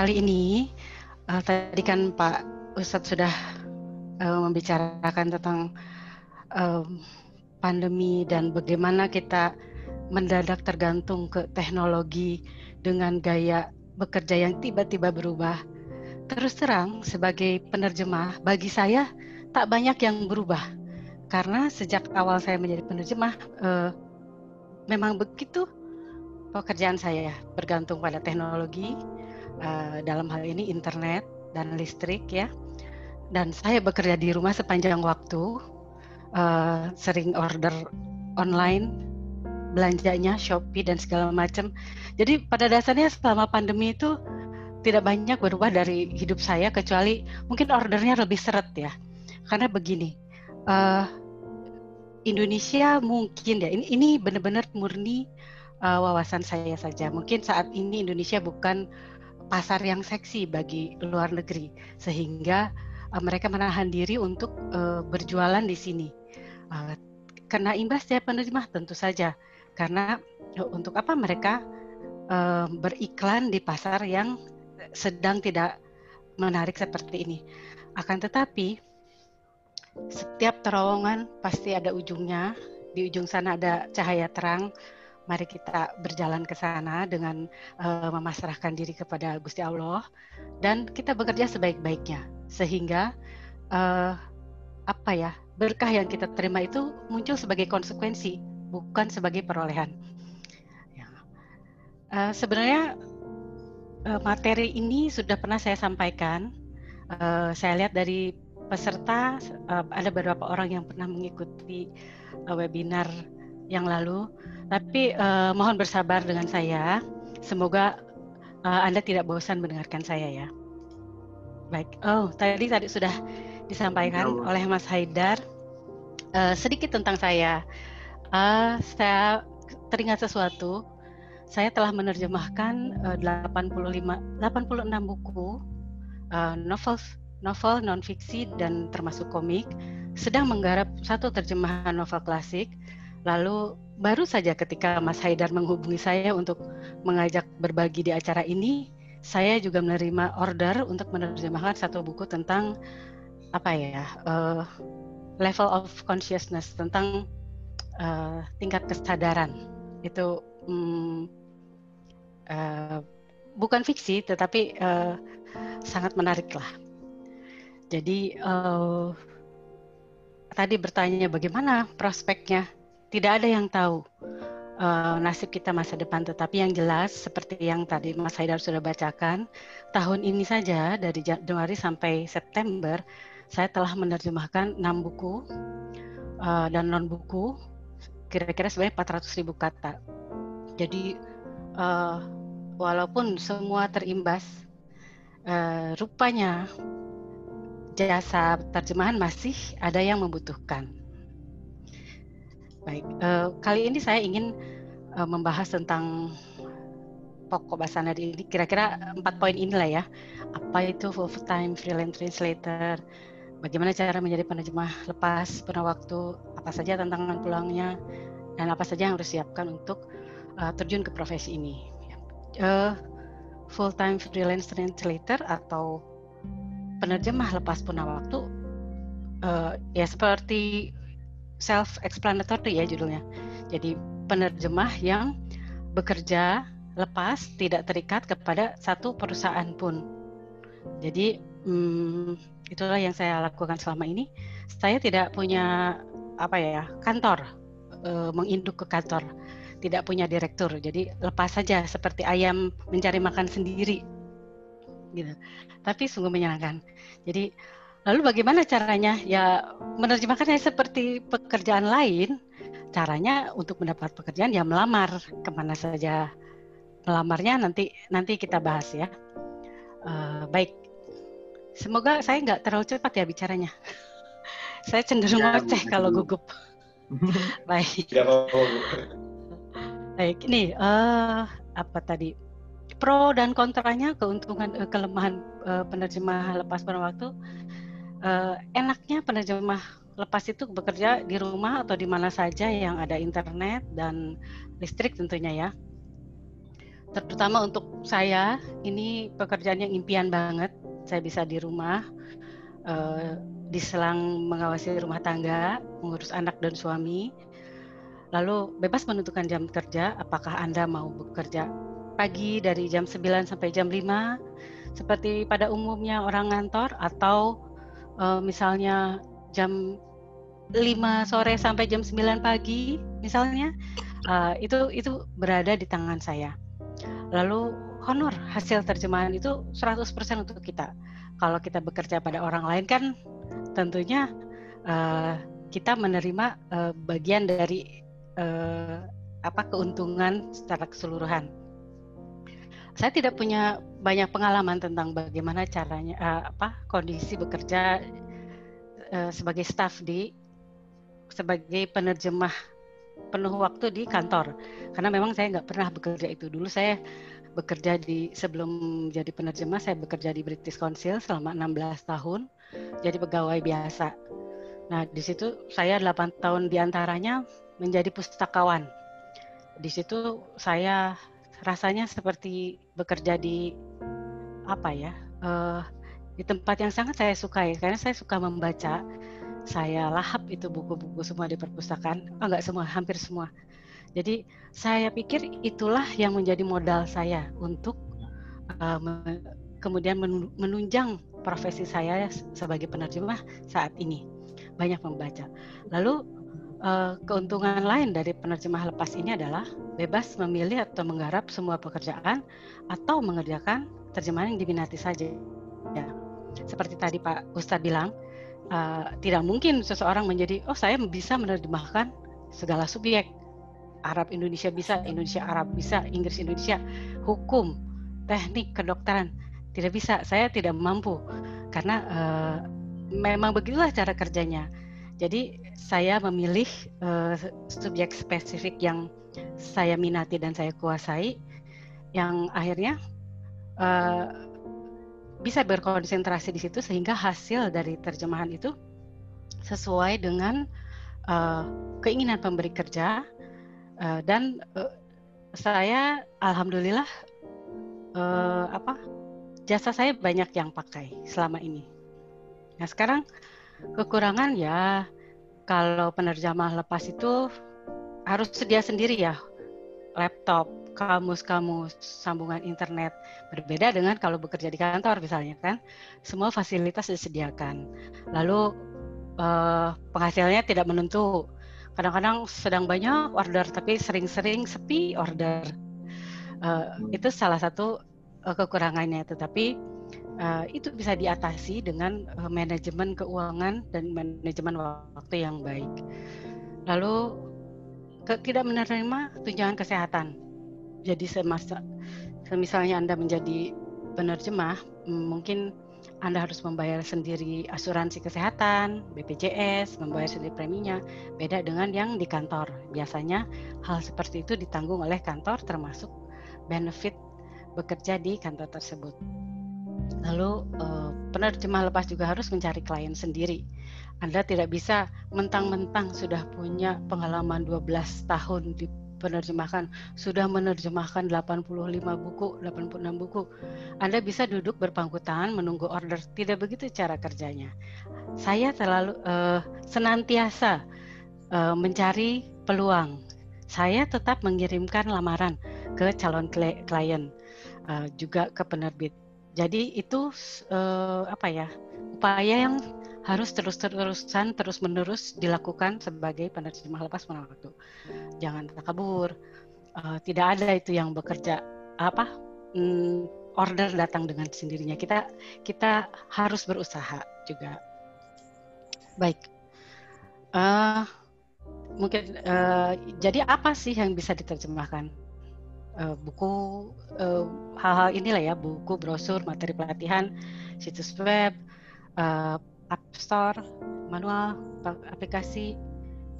kali ini uh, tadi kan Pak Ustadz sudah uh, membicarakan tentang uh, pandemi dan bagaimana kita mendadak tergantung ke teknologi dengan gaya bekerja yang tiba-tiba berubah. Terus terang sebagai penerjemah bagi saya tak banyak yang berubah karena sejak awal saya menjadi penerjemah uh, memang begitu pekerjaan saya bergantung pada teknologi uh, dalam hal ini internet dan listrik ya. Dan saya bekerja di rumah sepanjang waktu, uh, sering order online, belanjanya Shopee dan segala macam. Jadi pada dasarnya selama pandemi itu tidak banyak berubah dari hidup saya kecuali mungkin ordernya lebih seret ya. Karena begini, uh, Indonesia mungkin ya ini ini benar-benar murni uh, wawasan saya saja. Mungkin saat ini Indonesia bukan pasar yang seksi bagi luar negeri sehingga uh, mereka menahan diri untuk uh, berjualan di sini. Uh, karena imbasnya penerjemah tentu saja karena uh, untuk apa mereka uh, beriklan di pasar yang sedang tidak menarik seperti ini. Akan tetapi setiap terowongan pasti ada ujungnya. Di ujung sana ada cahaya terang mari kita berjalan ke sana dengan uh, memasrahkan diri kepada Gusti Allah dan kita bekerja sebaik-baiknya sehingga uh, apa ya berkah yang kita terima itu muncul sebagai konsekuensi bukan sebagai perolehan. Ya. Uh, sebenarnya uh, materi ini sudah pernah saya sampaikan. Uh, saya lihat dari peserta uh, ada beberapa orang yang pernah mengikuti uh, webinar yang lalu. Tapi uh, mohon bersabar dengan saya. Semoga uh, Anda tidak bosan mendengarkan saya ya. Baik. Oh, tadi tadi sudah disampaikan ya oleh Mas Haidar uh, sedikit tentang saya. Uh, saya teringat sesuatu. Saya telah menerjemahkan uh, 85 86 buku uh, novel novel non fiksi dan termasuk komik sedang menggarap satu terjemahan novel klasik Lalu baru saja ketika Mas Haidar menghubungi saya untuk mengajak berbagi di acara ini, saya juga menerima order untuk menerjemahkan satu buku tentang apa ya uh, level of consciousness tentang uh, tingkat kesadaran itu um, uh, bukan fiksi tetapi uh, sangat menarik lah. Jadi uh, tadi bertanya bagaimana prospeknya tidak ada yang tahu uh, nasib kita masa depan, tetapi yang jelas seperti yang tadi Mas Haidar sudah bacakan, tahun ini saja dari Januari sampai September saya telah menerjemahkan enam buku uh, dan non buku kira-kira sebanyak 400 ribu kata. Jadi uh, walaupun semua terimbas, uh, rupanya jasa terjemahan masih ada yang membutuhkan. Baik, uh, kali ini saya ingin uh, membahas tentang pokok bahasa nadi ini. Kira-kira empat poin inilah ya. Apa itu full time freelance translator? Bagaimana cara menjadi penerjemah lepas pernah waktu? Apa saja tantangan pulangnya? Dan apa saja yang harus siapkan untuk uh, terjun ke profesi ini? Uh, full time freelance translator atau penerjemah lepas puna waktu uh, ya seperti self explanatory ya judulnya. Jadi penerjemah yang bekerja lepas tidak terikat kepada satu perusahaan pun. Jadi hmm, itulah yang saya lakukan selama ini. Saya tidak punya apa ya kantor e, menginduk ke kantor, tidak punya direktur. Jadi lepas saja seperti ayam mencari makan sendiri, gitu. Tapi sungguh menyenangkan. Jadi Lalu bagaimana caranya? Ya menerjemahkannya seperti pekerjaan lain. Caranya untuk mendapat pekerjaan ya melamar ke mana saja. Melamarnya nanti nanti kita bahas ya. Uh, baik. Semoga saya nggak terlalu cepat ya bicaranya. saya cenderung ya, ngoceh kalau gugup. baik. Baik, ini uh, apa tadi? Pro dan kontranya, keuntungan, uh, kelemahan uh, penerjemah lepas pada waktu uh, enaknya penerjemah lepas itu bekerja di rumah atau di mana saja yang ada internet dan listrik tentunya ya. terutama untuk saya ini pekerjaan yang impian banget. Saya bisa di rumah, uh, diselang mengawasi rumah tangga, mengurus anak dan suami, lalu bebas menentukan jam kerja. Apakah anda mau bekerja pagi dari jam 9 sampai jam 5 seperti pada umumnya orang ngantor atau uh, misalnya jam 5 sore sampai jam 9 pagi misalnya uh, itu itu berada di tangan saya. Lalu honor hasil terjemahan itu 100% untuk kita. Kalau kita bekerja pada orang lain kan tentunya uh, kita menerima uh, bagian dari uh, apa keuntungan secara keseluruhan saya tidak punya banyak pengalaman tentang bagaimana caranya uh, apa kondisi bekerja uh, sebagai staf di sebagai penerjemah penuh waktu di kantor. Karena memang saya nggak pernah bekerja itu. Dulu saya bekerja di sebelum jadi penerjemah saya bekerja di British Council selama 16 tahun jadi pegawai biasa. Nah di situ saya 8 tahun di antaranya menjadi pustakawan. Di situ saya rasanya seperti bekerja di apa ya uh, di tempat yang sangat saya sukai karena saya suka membaca saya lahap itu buku-buku semua di perpustakaan. Oh, enggak semua hampir semua. Jadi saya pikir itulah yang menjadi modal saya untuk uh, kemudian menunjang profesi saya sebagai penerjemah saat ini. Banyak membaca. Lalu uh, keuntungan lain dari penerjemah lepas ini adalah bebas memilih atau menggarap semua pekerjaan atau mengerjakan terjemahan yang diminati saja. Ya. Seperti tadi Pak Ustadz bilang, uh, tidak mungkin seseorang menjadi, oh saya bisa menerjemahkan segala subjek. Arab Indonesia bisa, Indonesia Arab bisa, Inggris Indonesia, hukum, teknik, kedokteran. Tidak bisa, saya tidak mampu. Karena uh, memang begitulah cara kerjanya. Jadi saya memilih uh, subjek spesifik yang saya minati dan saya kuasai, yang akhirnya uh, bisa berkonsentrasi di situ sehingga hasil dari terjemahan itu sesuai dengan uh, keinginan pemberi kerja uh, dan uh, saya alhamdulillah uh, apa jasa saya banyak yang pakai selama ini. Nah sekarang Kekurangan ya kalau penerjemah lepas itu harus sedia sendiri ya laptop, kamus-kamus, sambungan internet. Berbeda dengan kalau bekerja di kantor misalnya kan, semua fasilitas disediakan. Lalu eh, penghasilannya tidak menentu. Kadang-kadang sedang banyak order tapi sering-sering sepi order. Eh, itu salah satu eh, kekurangannya. Tetapi uh, itu bisa diatasi dengan uh, manajemen keuangan dan manajemen waktu yang baik. Lalu ke, tidak menerima tunjangan kesehatan. Jadi semasa misalnya Anda menjadi penerjemah, mungkin anda harus membayar sendiri asuransi kesehatan, BPJS, membayar sendiri preminya. Beda dengan yang di kantor. Biasanya hal seperti itu ditanggung oleh kantor termasuk benefit bekerja di kantor tersebut. Lalu uh, penerjemah lepas juga harus mencari klien sendiri. Anda tidak bisa mentang-mentang sudah punya pengalaman 12 tahun di penerjemahkan, sudah menerjemahkan 85 buku, 86 buku. Anda bisa duduk berpangku tangan menunggu order. Tidak begitu cara kerjanya. Saya terlalu uh, senantiasa uh, mencari peluang. Saya tetap mengirimkan lamaran ke calon klien, uh, juga ke penerbit jadi itu uh, apa ya upaya yang harus terus-terusan terus-menerus dilakukan sebagai penerjemah lepas waktu. Jangan takabur. Uh, tidak ada itu yang bekerja apa mm, order datang dengan sendirinya. Kita kita harus berusaha juga. Baik. Uh, mungkin uh, jadi apa sih yang bisa diterjemahkan? Uh, buku uh, hal-hal inilah ya buku brosur materi pelatihan situs web uh, app store manual aplikasi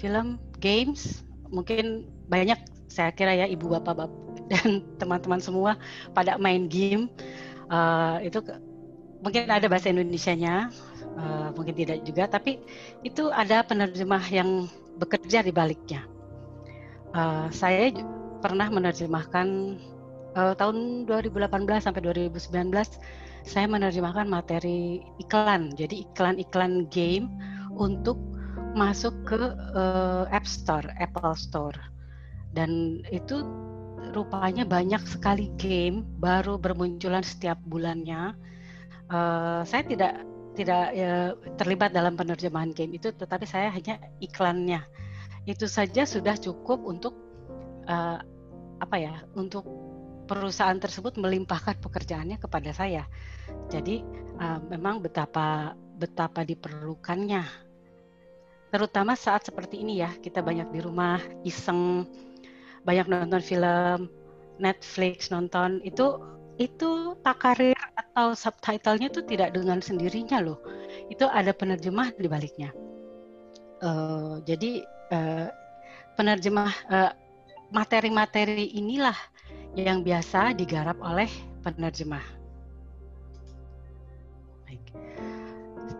film games mungkin banyak saya kira ya ibu bapak bapak dan teman-teman semua pada main game. Uh, itu mungkin ada bahasa Indonesia-nya uh, mungkin tidak juga tapi itu ada penerjemah yang bekerja di baliknya. Uh, saya pernah menerjemahkan uh, tahun 2018 sampai 2019 saya menerjemahkan materi iklan. Jadi iklan-iklan game untuk masuk ke uh, App Store, Apple Store. Dan itu rupanya banyak sekali game baru bermunculan setiap bulannya. Uh, saya tidak tidak ya, terlibat dalam penerjemahan game itu, tetapi saya hanya iklannya. Itu saja sudah cukup untuk uh, apa ya? Untuk perusahaan tersebut melimpahkan pekerjaannya kepada saya. Jadi uh, memang betapa betapa diperlukannya. Terutama saat seperti ini ya, kita banyak di rumah, iseng, banyak nonton film, Netflix nonton itu itu takarir atau subtitlenya itu tidak dengan sendirinya loh. Itu ada penerjemah di baliknya. Uh, jadi uh, penerjemah uh, materi-materi inilah yang biasa digarap oleh penerjemah. Baik.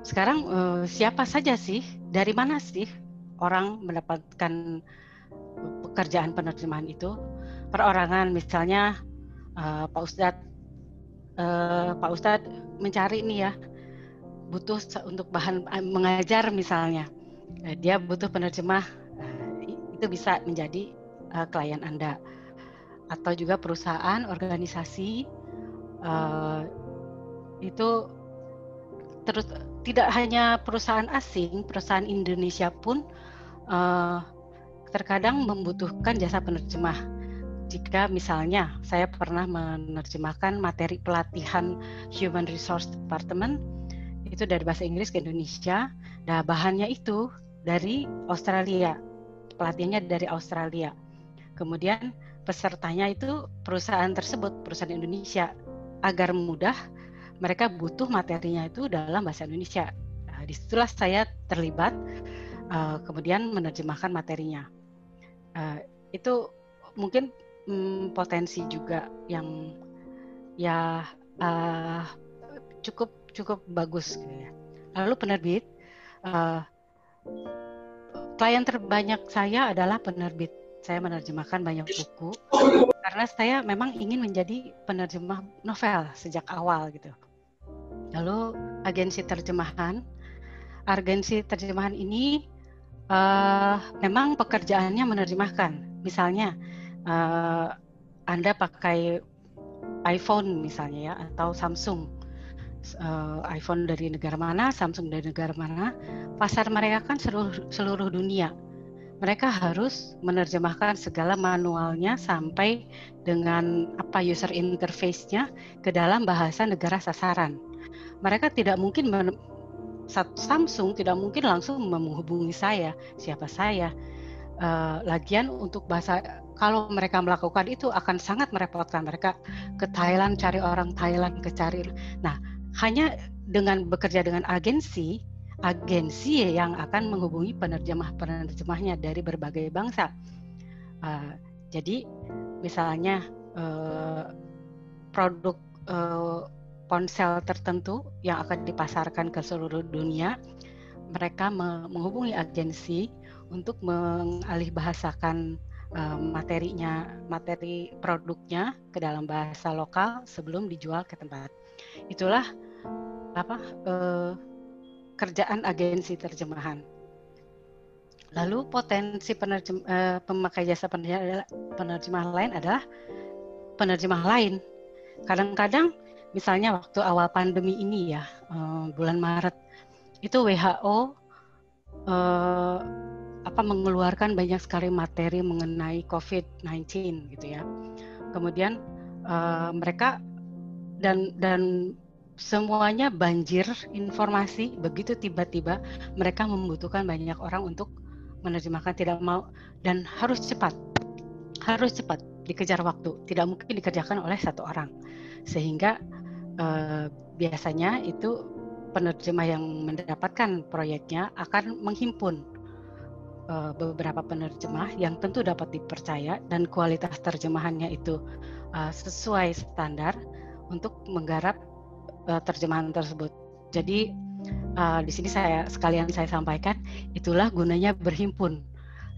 Sekarang uh, siapa saja sih? Dari mana sih orang mendapatkan pekerjaan penerjemahan itu? Perorangan misalnya uh, Pak Ustadz uh, Pak Ustadz mencari nih ya butuh untuk bahan mengajar misalnya dia butuh penerjemah itu bisa menjadi klien Anda. Atau juga perusahaan organisasi uh, itu terus tidak hanya perusahaan asing perusahaan Indonesia pun uh, terkadang membutuhkan jasa penerjemah. Jika misalnya saya pernah menerjemahkan materi pelatihan Human Resource Department itu dari bahasa Inggris ke Indonesia nah bahannya itu dari Australia. Pelatihannya dari Australia kemudian pesertanya itu perusahaan tersebut, perusahaan Indonesia, agar mudah mereka butuh materinya itu dalam bahasa Indonesia. Nah, di situlah saya terlibat, uh, kemudian menerjemahkan materinya. Uh, itu mungkin um, potensi juga yang ya uh, cukup cukup bagus. Gitu ya. Lalu penerbit, uh, klien terbanyak saya adalah penerbit saya menerjemahkan banyak buku karena saya memang ingin menjadi penerjemah novel sejak awal gitu. Lalu agensi terjemahan, agensi terjemahan ini uh, memang pekerjaannya menerjemahkan. Misalnya uh, Anda pakai iPhone misalnya ya atau Samsung. Uh, iPhone dari negara mana, Samsung dari negara mana, pasar mereka kan seluruh seluruh dunia mereka harus menerjemahkan segala manualnya sampai dengan apa user interface-nya ke dalam bahasa negara sasaran. Mereka tidak mungkin Samsung tidak mungkin langsung menghubungi saya, siapa saya. Uh, lagian untuk bahasa kalau mereka melakukan itu akan sangat merepotkan mereka ke Thailand cari orang Thailand ke cari. Nah, hanya dengan bekerja dengan agensi agensi yang akan menghubungi penerjemah-penerjemahnya dari berbagai bangsa. Uh, jadi misalnya uh, produk uh, ponsel tertentu yang akan dipasarkan ke seluruh dunia, mereka menghubungi agensi untuk mengalih bahasakan uh, materinya, materi produknya ke dalam bahasa lokal sebelum dijual ke tempat. Itulah apa uh, kerjaan agensi terjemahan. Lalu potensi penerjem, uh, pemakai jasa penerjemah, lain adalah penerjemah lain. Kadang-kadang misalnya waktu awal pandemi ini ya, uh, bulan Maret, itu WHO uh, eh, apa mengeluarkan banyak sekali materi mengenai COVID-19 gitu ya. Kemudian uh, mereka dan dan semuanya banjir informasi begitu tiba-tiba mereka membutuhkan banyak orang untuk menerjemahkan tidak mau dan harus cepat harus cepat dikejar waktu tidak mungkin dikerjakan oleh satu orang. Sehingga eh, biasanya itu penerjemah yang mendapatkan proyeknya akan menghimpun eh, beberapa penerjemah yang tentu dapat dipercaya dan kualitas terjemahannya itu eh, sesuai standar untuk menggarap uh, terjemahan tersebut. Jadi uh, di sini saya sekalian saya sampaikan itulah gunanya berhimpun.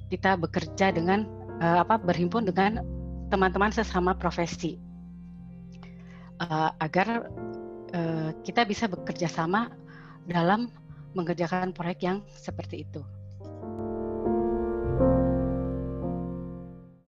Kita bekerja dengan uh, apa berhimpun dengan teman-teman sesama profesi uh, agar uh, kita bisa bekerja sama dalam mengerjakan proyek yang seperti itu.